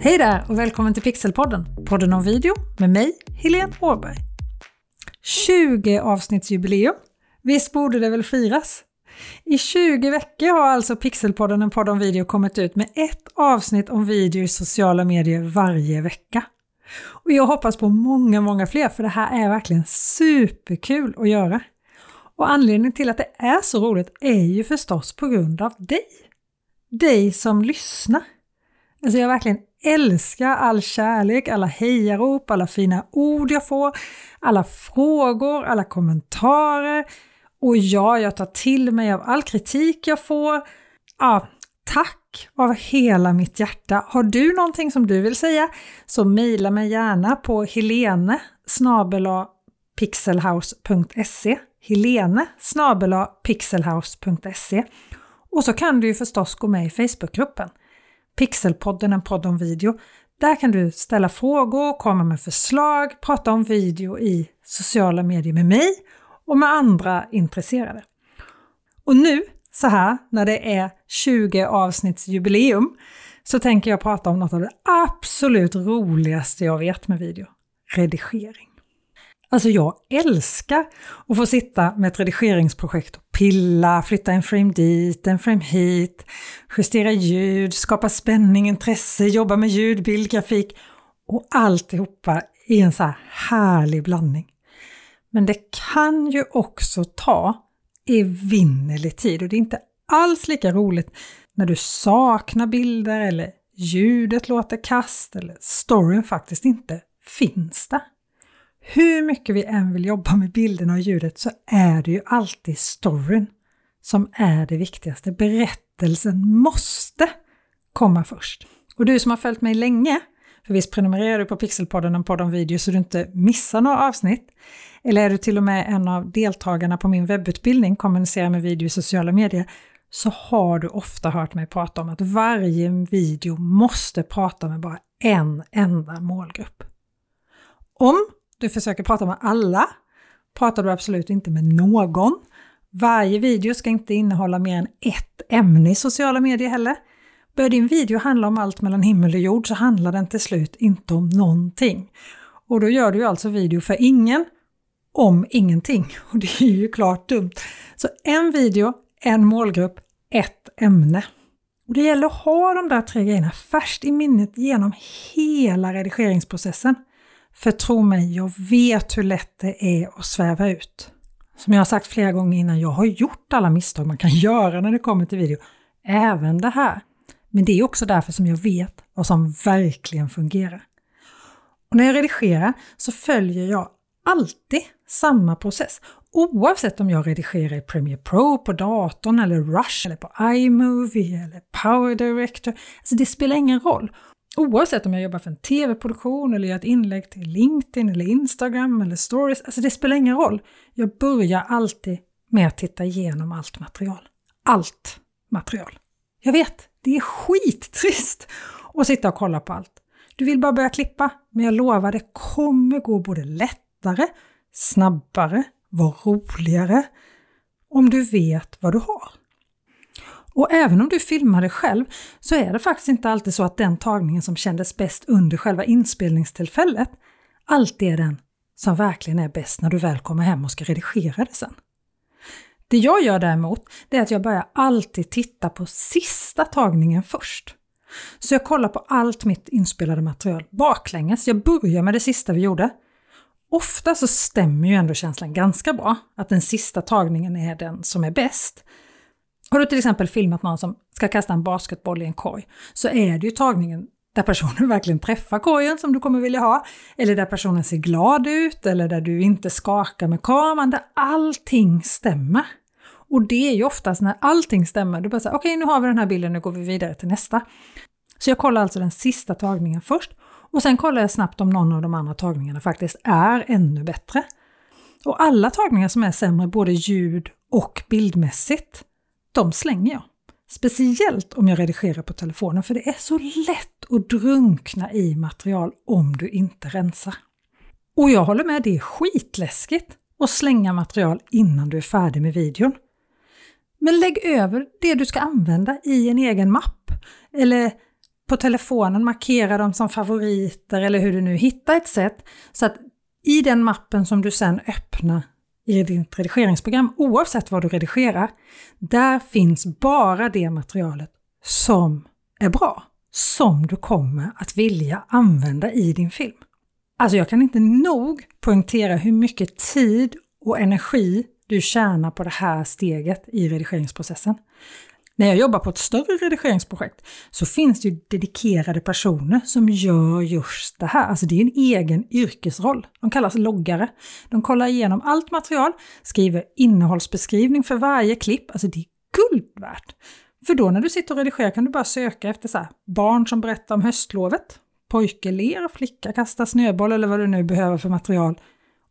Hej där och välkommen till Pixelpodden, podden om video med mig, Helene Åberg. 20 avsnittsjubileum. Visst borde det väl firas? I 20 veckor har alltså Pixelpodden, en podd om video, kommit ut med ett avsnitt om video i sociala medier varje vecka. Och jag hoppas på många, många fler för det här är verkligen superkul att göra. Och anledningen till att det är så roligt är ju förstås på grund av dig. Dig som lyssnar. Alltså jag verkligen älskar all kärlek, alla hejarop, alla fina ord jag får, alla frågor, alla kommentarer. Och ja, jag tar till mig av all kritik jag får. Ja, tack av hela mitt hjärta. Har du någonting som du vill säga så mejla mig gärna på helene pixelhouse.se helene pixelhouse.se och så kan du ju förstås gå med i Facebookgruppen Pixelpodden, en podd om video. Där kan du ställa frågor, komma med förslag, prata om video i sociala medier med mig och med andra intresserade. Och nu, så här, när det är 20 avsnittsjubileum så tänker jag prata om något av det absolut roligaste jag vet med video. Redigering. Alltså jag älskar att få sitta med ett redigeringsprojekt och pilla, flytta en frame dit, en frame hit, justera ljud, skapa spänning, intresse, jobba med ljud, bild, grafik och alltihopa i en så här härlig blandning. Men det kan ju också ta evinnerlig tid och det är inte alls lika roligt när du saknar bilder eller ljudet låter kast eller storyn faktiskt inte finns där. Hur mycket vi än vill jobba med bilderna och ljudet så är det ju alltid storyn som är det viktigaste. Berättelsen måste komma först. Och du som har följt mig länge, för visst prenumererar du på Pixelpodden, en podd om video, så du inte missar några avsnitt. Eller är du till och med en av deltagarna på min webbutbildning Kommunicera med video i sociala medier, så har du ofta hört mig prata om att varje video måste prata med bara en enda målgrupp. Om du försöker prata med alla, pratar du absolut inte med någon. Varje video ska inte innehålla mer än ett ämne i sociala medier heller. Börjar din video handla om allt mellan himmel och jord så handlar den till slut inte om någonting. Och då gör du alltså video för ingen, om ingenting. Och det är ju klart dumt. Så en video, en målgrupp, ett ämne. Och det gäller att ha de där tre grejerna färskt i minnet genom hela redigeringsprocessen. För tro mig, jag vet hur lätt det är att sväva ut. Som jag har sagt flera gånger innan, jag har gjort alla misstag man kan göra när det kommer till video. Även det här. Men det är också därför som jag vet vad som verkligen fungerar. Och när jag redigerar så följer jag alltid samma process. Oavsett om jag redigerar i Premiere Pro på datorn eller Rush eller på iMovie eller Power Director. Alltså det spelar ingen roll. Oavsett om jag jobbar för en tv-produktion eller gör ett inlägg till LinkedIn eller Instagram eller stories, alltså det spelar ingen roll. Jag börjar alltid med att titta igenom allt material. Allt material. Jag vet, det är skittrist att sitta och kolla på allt. Du vill bara börja klippa, men jag lovar det kommer gå både lättare, snabbare, vara roligare om du vet vad du har. Och även om du filmar dig själv så är det faktiskt inte alltid så att den tagningen som kändes bäst under själva inspelningstillfället alltid är den som verkligen är bäst när du väl kommer hem och ska redigera det sen. Det jag gör däremot, det är att jag börjar alltid titta på sista tagningen först. Så jag kollar på allt mitt inspelade material baklänges. Jag börjar med det sista vi gjorde. Ofta så stämmer ju ändå känslan ganska bra, att den sista tagningen är den som är bäst. Har du till exempel filmat någon som ska kasta en basketboll i en korg så är det ju tagningen där personen verkligen träffar korgen som du kommer vilja ha, eller där personen ser glad ut, eller där du inte skakar med kameran, där allting stämmer. Och det är ju oftast när allting stämmer, du bara säger okej okay, nu har vi den här bilden, nu går vi vidare till nästa. Så jag kollar alltså den sista tagningen först och sen kollar jag snabbt om någon av de andra tagningarna faktiskt är ännu bättre. Och alla tagningar som är sämre, både ljud och bildmässigt, de slänger jag. Speciellt om jag redigerar på telefonen för det är så lätt att drunkna i material om du inte rensar. Och jag håller med, det är skitläskigt att slänga material innan du är färdig med videon. Men lägg över det du ska använda i en egen mapp eller på telefonen, markera dem som favoriter eller hur du nu hittar ett sätt så att i den mappen som du sen öppnar i ditt redigeringsprogram, oavsett vad du redigerar, där finns bara det materialet som är bra, som du kommer att vilja använda i din film. Alltså jag kan inte nog poängtera hur mycket tid och energi du tjänar på det här steget i redigeringsprocessen. När jag jobbar på ett större redigeringsprojekt så finns det ju dedikerade personer som gör just det här. Alltså det är en egen yrkesroll. De kallas loggare. De kollar igenom allt material, skriver innehållsbeskrivning för varje klipp. Alltså det är guld värt. För då när du sitter och redigerar kan du bara söka efter så här, barn som berättar om höstlovet, pojke ler, flicka kastar snöboll eller vad du nu behöver för material.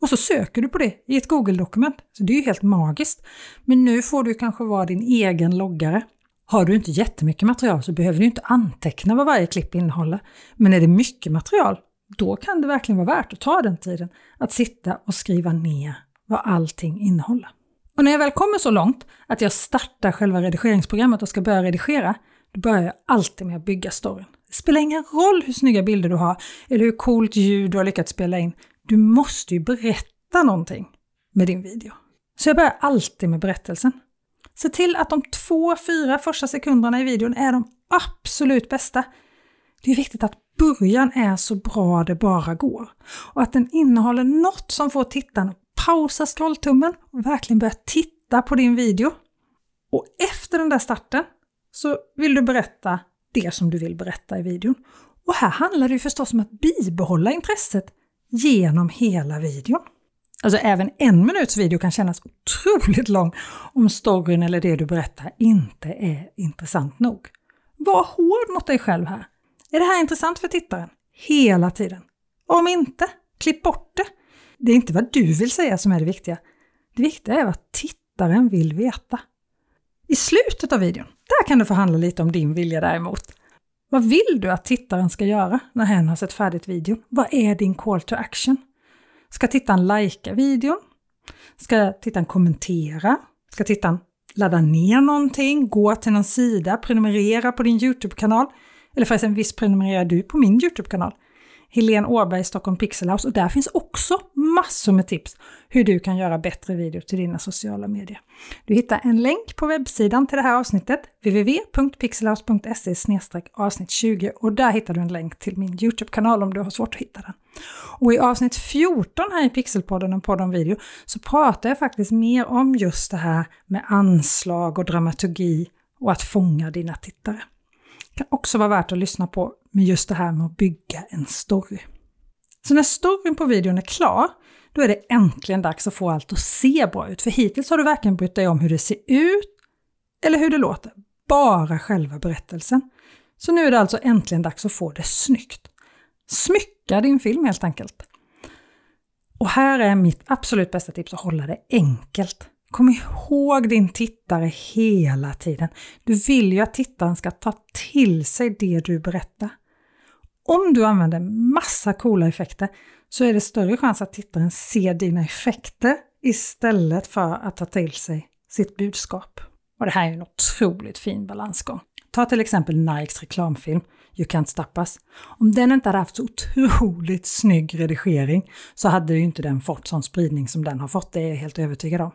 Och så söker du på det i ett Google-dokument. Så det är ju helt magiskt. Men nu får du kanske vara din egen loggare. Har du inte jättemycket material så behöver du inte anteckna vad varje klipp innehåller. Men är det mycket material, då kan det verkligen vara värt att ta den tiden att sitta och skriva ner vad allting innehåller. Och när jag väl kommer så långt att jag startar själva redigeringsprogrammet och ska börja redigera, då börjar jag alltid med att bygga storyn. Det spelar ingen roll hur snygga bilder du har eller hur coolt ljud du har lyckats spela in. Du måste ju berätta någonting med din video. Så jag börjar alltid med berättelsen. Se till att de två, fyra första sekunderna i videon är de absolut bästa. Det är viktigt att början är så bra det bara går och att den innehåller något som får tittaren att pausa scrolltummen och verkligen börja titta på din video. Och efter den där starten så vill du berätta det som du vill berätta i videon. Och här handlar det ju förstås om att bibehålla intresset genom hela videon. Alltså även en minuts video kan kännas otroligt lång om storyn eller det du berättar inte är intressant nog. Var hård mot dig själv här. Är det här intressant för tittaren? Hela tiden. Om inte, klipp bort det. Det är inte vad du vill säga som är det viktiga. Det viktiga är vad tittaren vill veta. I slutet av videon, där kan du förhandla lite om din vilja däremot. Vad vill du att tittaren ska göra när hen har sett färdigt videon? Vad är din call to action? Ska tittaren lajka videon? Ska tittaren kommentera? Ska tittaren ladda ner någonting, gå till någon sida, prenumerera på din YouTube-kanal? Eller förresten, visst prenumererar du på min YouTube-kanal? Helene Åberg, Stockholm Pixelhouse och där finns också massor med tips hur du kan göra bättre videor till dina sociala medier. Du hittar en länk på webbsidan till det här avsnittet, www.pixelhouse.se avsnitt 20 och där hittar du en länk till min YouTube-kanal om du har svårt att hitta den. Och i avsnitt 14 här i Pixelpodden, en podd om video, så pratar jag faktiskt mer om just det här med anslag och dramaturgi och att fånga dina tittare. Kan också vara värt att lyssna på med just det här med att bygga en story. Så när storyn på videon är klar, då är det äntligen dags att få allt att se bra ut. För hittills har du varken brytt dig om hur det ser ut eller hur det låter. Bara själva berättelsen. Så nu är det alltså äntligen dags att få det snyggt. Smycka din film helt enkelt. Och här är mitt absolut bästa tips att hålla det enkelt. Kom ihåg din tittare hela tiden. Du vill ju att tittaren ska ta till sig det du berättar. Om du använder massa coola effekter så är det större chans att tittaren ser dina effekter istället för att ta till sig sitt budskap. Och det här är en otroligt fin balansgång. Ta till exempel Nikes reklamfilm You Can't Stop Us. Om den inte hade haft så otroligt snygg redigering så hade ju inte den fått sån spridning som den har fått, det är jag helt övertygad om.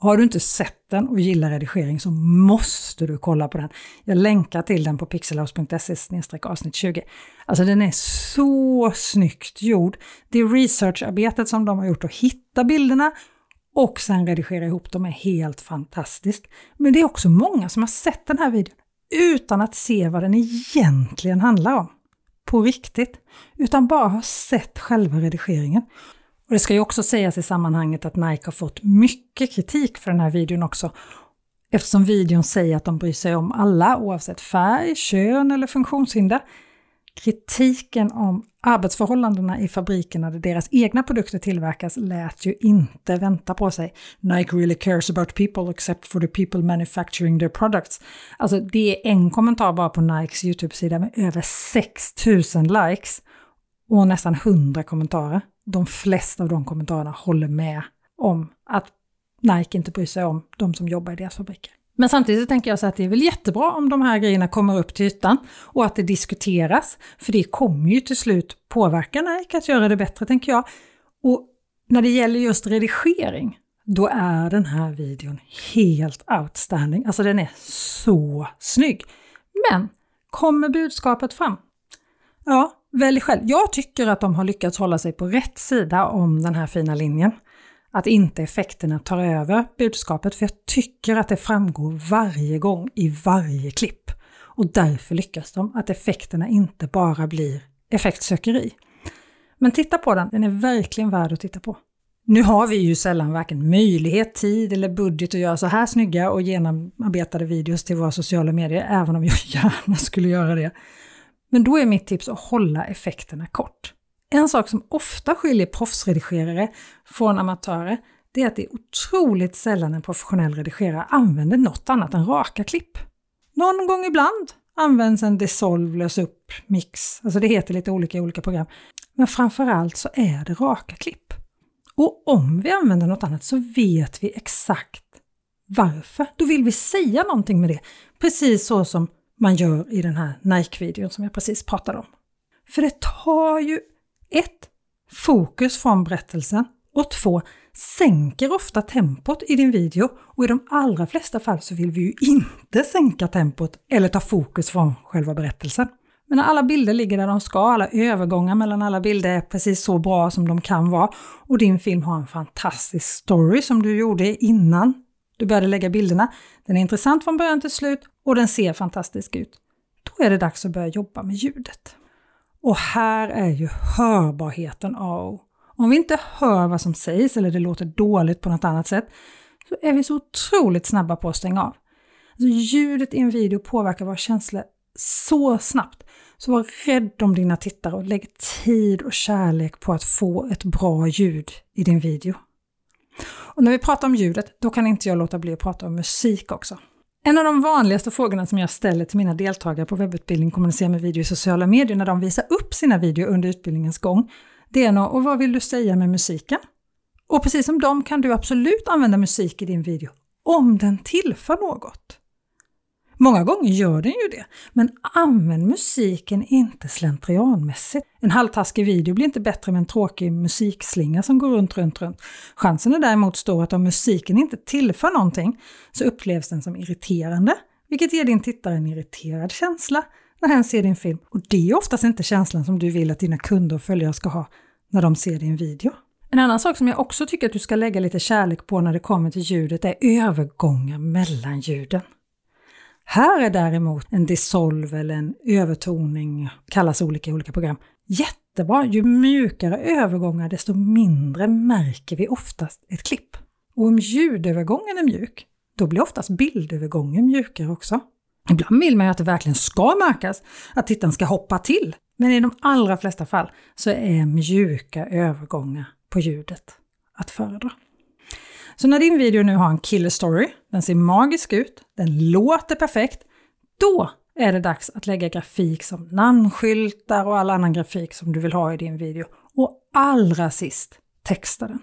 Har du inte sett den och gillar redigering så måste du kolla på den. Jag länkar till den på pixelhouse.se avsnitt 20. Alltså den är så snyggt gjord. Det researcharbetet som de har gjort att hitta bilderna och sen redigera ihop dem är helt fantastiskt. Men det är också många som har sett den här videon utan att se vad den egentligen handlar om. På riktigt. Utan bara har sett själva redigeringen. Och det ska ju också sägas i sammanhanget att Nike har fått mycket kritik för den här videon också. Eftersom videon säger att de bryr sig om alla oavsett färg, kön eller funktionshinder. Kritiken om arbetsförhållandena i fabrikerna där deras egna produkter tillverkas lät ju inte vänta på sig. Nike really cares about people except for the people manufacturing their products. Alltså det är en kommentar bara på Nikes YouTube-sida med över 6000 likes och nästan 100 kommentarer de flesta av de kommentarerna håller med om att Nike inte bryr sig om de som jobbar i deras fabriker. Men samtidigt tänker jag så att det är väl jättebra om de här grejerna kommer upp till ytan och att det diskuteras, för det kommer ju till slut påverka Nike att göra det bättre, tänker jag. Och när det gäller just redigering, då är den här videon helt outstanding. Alltså den är så snygg. Men kommer budskapet fram? Ja, välj själv. Jag tycker att de har lyckats hålla sig på rätt sida om den här fina linjen. Att inte effekterna tar över budskapet, för jag tycker att det framgår varje gång i varje klipp. Och därför lyckas de, att effekterna inte bara blir effektsökeri. Men titta på den, den är verkligen värd att titta på. Nu har vi ju sällan varken möjlighet, tid eller budget att göra så här snygga och genomarbetade videos till våra sociala medier, även om jag gärna skulle göra det. Men då är mitt tips att hålla effekterna kort. En sak som ofta skiljer proffsredigerare från amatörer, det är att det är otroligt sällan en professionell redigerare använder något annat än raka klipp. Någon gång ibland används en dissolve, lös upp, mix, alltså det heter lite olika i olika program. Men framförallt så är det raka klipp. Och om vi använder något annat så vet vi exakt varför. Då vill vi säga någonting med det. Precis så som man gör i den här Nike-videon som jag precis pratade om. För det tar ju ett, Fokus från berättelsen och två, Sänker ofta tempot i din video och i de allra flesta fall så vill vi ju inte sänka tempot eller ta fokus från själva berättelsen. Men när alla bilder ligger där de ska, alla övergångar mellan alla bilder är precis så bra som de kan vara och din film har en fantastisk story som du gjorde innan du började lägga bilderna. Den är intressant från början till slut och den ser fantastisk ut. Då är det dags att börja jobba med ljudet. Och här är ju hörbarheten A Om vi inte hör vad som sägs eller det låter dåligt på något annat sätt så är vi så otroligt snabba på att stänga av. Alltså ljudet i en video påverkar våra känslor så snabbt. Så var rädd om dina tittare och lägg tid och kärlek på att få ett bra ljud i din video. Och när vi pratar om ljudet, då kan inte jag låta bli att prata om musik också. En av de vanligaste frågorna som jag ställer till mina deltagare på webbutbildning Kommunicera med video i sociala medier när de visar upp sina videor under utbildningens gång, det är nog och vad vill du säga med musiken? Och precis som dem kan du absolut använda musik i din video om den tillför något. Många gånger gör den ju det, men använd musiken inte slentrianmässigt. En halvtaskig video blir inte bättre med en tråkig musikslinga som går runt, runt, runt. Chansen är däremot stor att om musiken inte tillför någonting så upplevs den som irriterande, vilket ger din tittare en irriterad känsla när hen ser din film. Och det är oftast inte känslan som du vill att dina kunder och följare ska ha när de ser din video. En annan sak som jag också tycker att du ska lägga lite kärlek på när det kommer till ljudet är övergångar mellan ljuden. Här är däremot en dissolve eller en övertoning, kallas olika i olika program, jättebra. Ju mjukare övergångar desto mindre märker vi oftast ett klipp. Och om ljudövergången är mjuk, då blir oftast bildövergången mjukare också. Ibland vill man ju att det verkligen ska märkas, att tittaren ska hoppa till. Men i de allra flesta fall så är mjuka övergångar på ljudet att föredra. Så när din video nu har en killer story, den ser magisk ut, den låter perfekt, då är det dags att lägga grafik som namnskyltar och all annan grafik som du vill ha i din video. Och allra sist, texta den.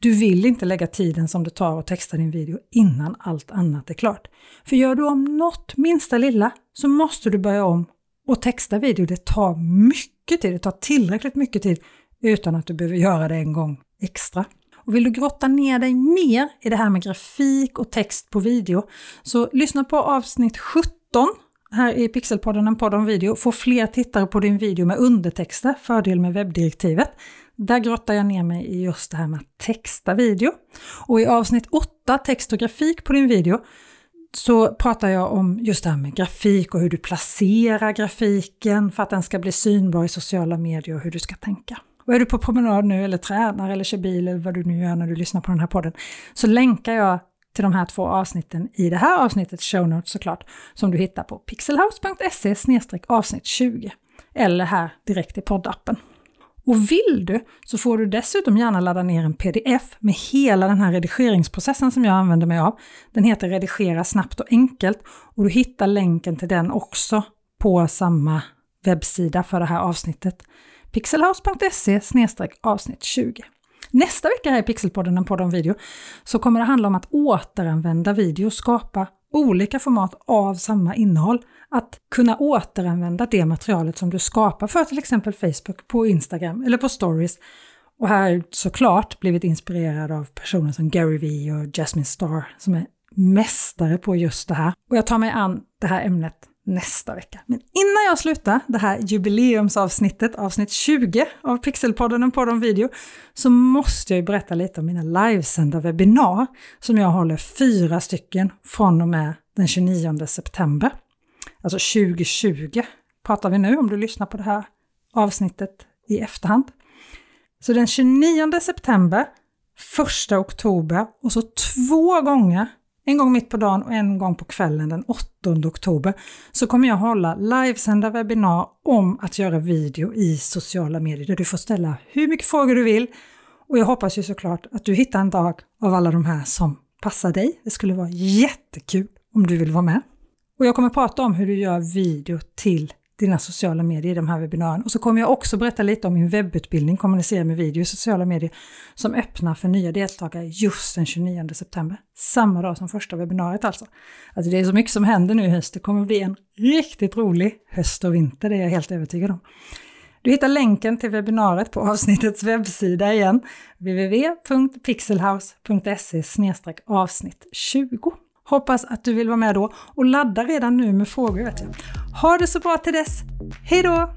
Du vill inte lägga tiden som det tar att texta din video innan allt annat är klart. För gör du om något minsta lilla så måste du börja om och texta video. Det tar mycket tid, det tar tillräckligt mycket tid utan att du behöver göra det en gång extra. Och vill du grotta ner dig mer i det här med grafik och text på video så lyssna på avsnitt 17 här i Pixelpodden, en podd om video. Få fler tittare på din video med undertexter, fördel med webbdirektivet. Där grottar jag ner mig i just det här med att texta video. Och i avsnitt 8, text och grafik på din video, så pratar jag om just det här med grafik och hur du placerar grafiken för att den ska bli synbar i sociala medier och hur du ska tänka. Och är du på promenad nu eller tränar eller kör bil eller vad du nu gör när du lyssnar på den här podden så länkar jag till de här två avsnitten i det här avsnittet, show notes såklart, som du hittar på pixelhouse.se avsnitt 20 eller här direkt i poddappen. Och vill du så får du dessutom gärna ladda ner en pdf med hela den här redigeringsprocessen som jag använder mig av. Den heter Redigera snabbt och enkelt och du hittar länken till den också på samma webbsida för det här avsnittet pixelhouse.se avsnitt 20. Nästa vecka här i Pixelpodden, en podd om video, så kommer det handla om att återanvända video, skapa olika format av samma innehåll. Att kunna återanvända det materialet som du skapar för till exempel Facebook, på Instagram eller på stories. Och här har jag såklart blivit inspirerad av personer som Gary Vee och Jasmine Starr som är mästare på just det här. Och jag tar mig an det här ämnet nästa vecka. Men innan jag slutar det här jubileumsavsnittet, avsnitt 20 av Pixelpodden, en podd om video, så måste jag ju berätta lite om mina livesända webbinar som jag håller fyra stycken från och med den 29 september. Alltså 2020 pratar vi nu om du lyssnar på det här avsnittet i efterhand. Så den 29 september, 1 oktober och så två gånger en gång mitt på dagen och en gång på kvällen den 8 oktober så kommer jag hålla livesända webbinar om att göra video i sociala medier där du får ställa hur mycket frågor du vill. Och jag hoppas ju såklart att du hittar en dag av alla de här som passar dig. Det skulle vara jättekul om du vill vara med. Och jag kommer prata om hur du gör video till dina sociala medier i de här webbinarierna. Och så kommer jag också berätta lite om min webbutbildning Kommunicera med video i sociala medier som öppnar för nya deltagare just den 29 september. Samma dag som första webbinariet alltså. Alltså det är så mycket som händer nu i höst. Det kommer bli en riktigt rolig höst och vinter, det är jag helt övertygad om. Du hittar länken till webbinariet på avsnittets webbsida igen, www.pixelhouse.se avsnitt 20. Hoppas att du vill vara med då och ladda redan nu med frågor. Vet jag. Ha det så bra till dess. Hej då!